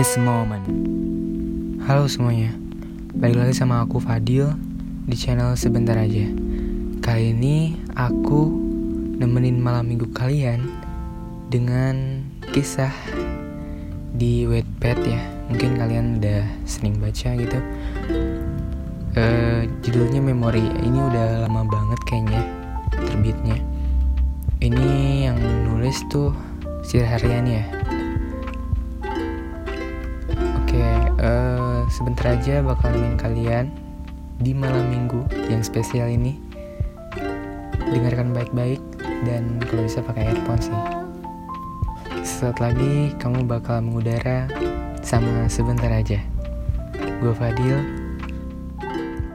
Just moment. Halo semuanya, balik lagi sama aku Fadil di channel sebentar aja. Kali ini aku nemenin malam minggu kalian dengan kisah di Wattpad ya. Mungkin kalian udah sering baca gitu. Uh, judulnya Memori. Ini udah lama banget kayaknya terbitnya. Ini yang nulis tuh Sir Haryani ya sebentar aja bakal nemenin kalian di malam minggu yang spesial ini. Dengarkan baik-baik dan kalau bisa pakai earphone sih. Sesaat lagi kamu bakal mengudara sama sebentar aja. Gue Fadil.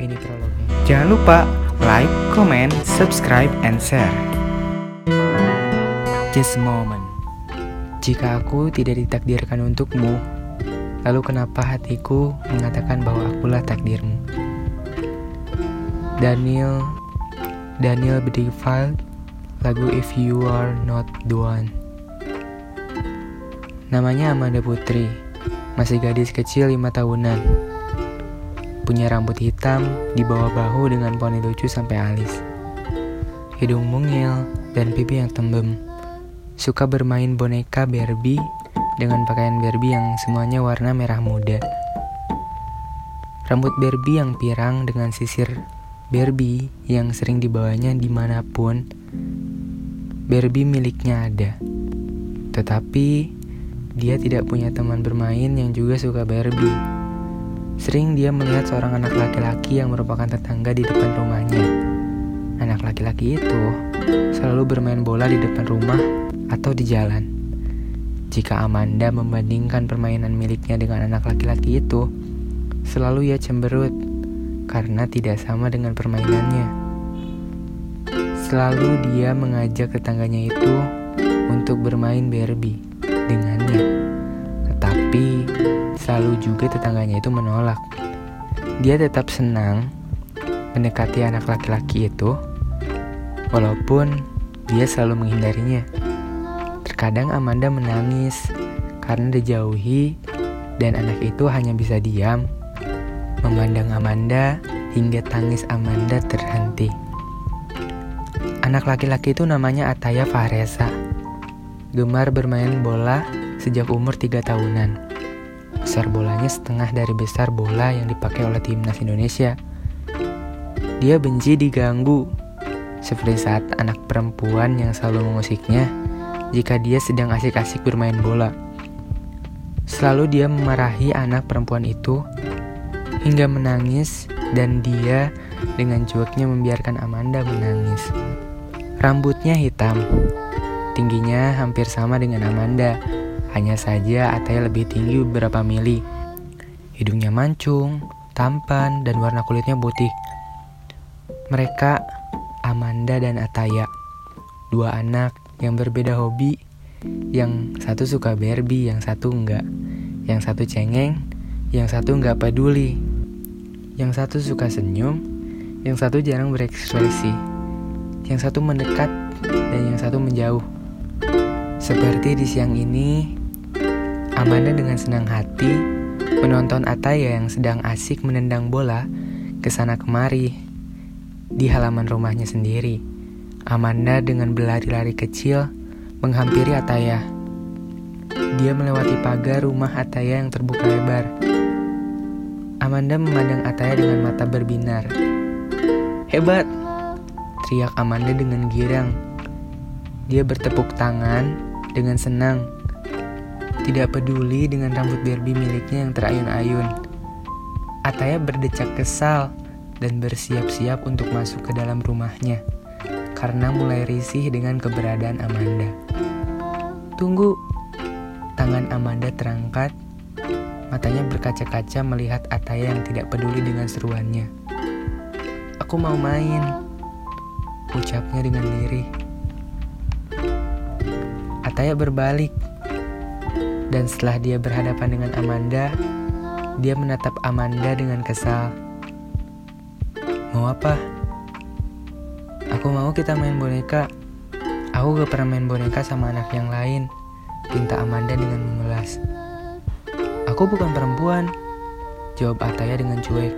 Ini prolognya. Jangan lupa like, comment, subscribe, and share. Just a moment. Jika aku tidak ditakdirkan untukmu, Lalu kenapa hatiku mengatakan bahwa akulah takdirmu? Daniel Daniel Bedingfield lagu If You Are Not The One. Namanya Amanda Putri Masih gadis kecil lima tahunan. Punya rambut hitam di bawah bahu dengan poni lucu sampai alis. Hidung mungil dan pipi yang tembem. Suka bermain boneka Barbie dengan pakaian Barbie yang semuanya warna merah muda. Rambut Barbie yang pirang dengan sisir Barbie yang sering dibawanya di mana pun Barbie miliknya ada. Tetapi dia tidak punya teman bermain yang juga suka Barbie. Sering dia melihat seorang anak laki-laki yang merupakan tetangga di depan rumahnya. Anak laki-laki itu selalu bermain bola di depan rumah atau di jalan. Jika Amanda membandingkan permainan miliknya dengan anak laki-laki itu, selalu ia cemberut karena tidak sama dengan permainannya. Selalu dia mengajak tetangganya itu untuk bermain Barbie dengannya. Tetapi selalu juga tetangganya itu menolak. Dia tetap senang mendekati anak laki-laki itu walaupun dia selalu menghindarinya. Terkadang Amanda menangis karena dijauhi dan anak itu hanya bisa diam, memandang Amanda hingga tangis Amanda terhenti. Anak laki-laki itu namanya Ataya Fahresa. Gemar bermain bola sejak umur 3 tahunan. Besar bolanya setengah dari besar bola yang dipakai oleh timnas Indonesia. Dia benci diganggu, seperti saat anak perempuan yang selalu mengusiknya jika dia sedang asik-asik bermain bola. Selalu dia memarahi anak perempuan itu hingga menangis dan dia dengan cueknya membiarkan Amanda menangis. Rambutnya hitam, tingginya hampir sama dengan Amanda, hanya saja Ataya lebih tinggi beberapa mili. Hidungnya mancung, tampan, dan warna kulitnya putih. Mereka, Amanda dan Ataya, dua anak yang berbeda hobi, yang satu suka Barbie, yang satu enggak, yang satu cengeng, yang satu enggak peduli, yang satu suka senyum, yang satu jarang berekspresi, yang satu mendekat, dan yang satu menjauh. Seperti di siang ini, Amanda dengan senang hati menonton Ataya yang sedang asik menendang bola ke sana kemari di halaman rumahnya sendiri. Amanda dengan berlari-lari kecil menghampiri Ataya. Dia melewati pagar rumah Ataya yang terbuka lebar. Amanda memandang Ataya dengan mata berbinar. Hebat! Teriak Amanda dengan girang. Dia bertepuk tangan dengan senang. Tidak peduli dengan rambut Barbie miliknya yang terayun-ayun. Ataya berdecak kesal dan bersiap-siap untuk masuk ke dalam rumahnya karena mulai risih dengan keberadaan Amanda. Tunggu, tangan Amanda terangkat, matanya berkaca-kaca melihat Ataya yang tidak peduli dengan seruannya. Aku mau main, ucapnya dengan lirih. Ataya berbalik, dan setelah dia berhadapan dengan Amanda, dia menatap Amanda dengan kesal. Mau apa? Aku mau kita main boneka. Aku gak pernah main boneka sama anak yang lain. Pinta Amanda dengan memelas. Aku bukan perempuan, jawab Ataya dengan cuek.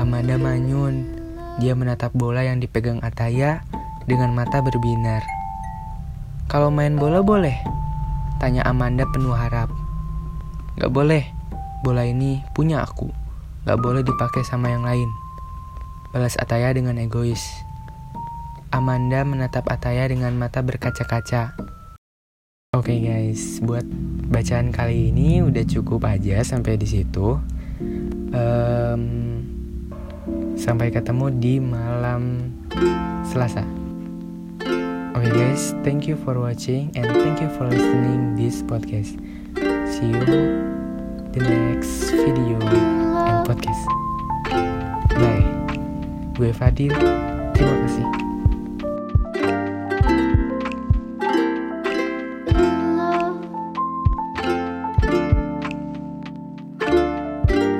Amanda manyun. Dia menatap bola yang dipegang Ataya dengan mata berbinar. Kalau main bola boleh? Tanya Amanda penuh harap. Gak boleh, bola ini punya aku. Gak boleh dipakai sama yang lain. Balas Ataya dengan egois. Amanda menatap Ataya dengan mata berkaca-kaca. Oke okay guys, buat bacaan kali ini udah cukup aja sampai di situ. Um, sampai ketemu di malam Selasa. Oke okay guys, thank you for watching and thank you for listening this podcast. See you the next video and podcast. Bye. Gue Fadil.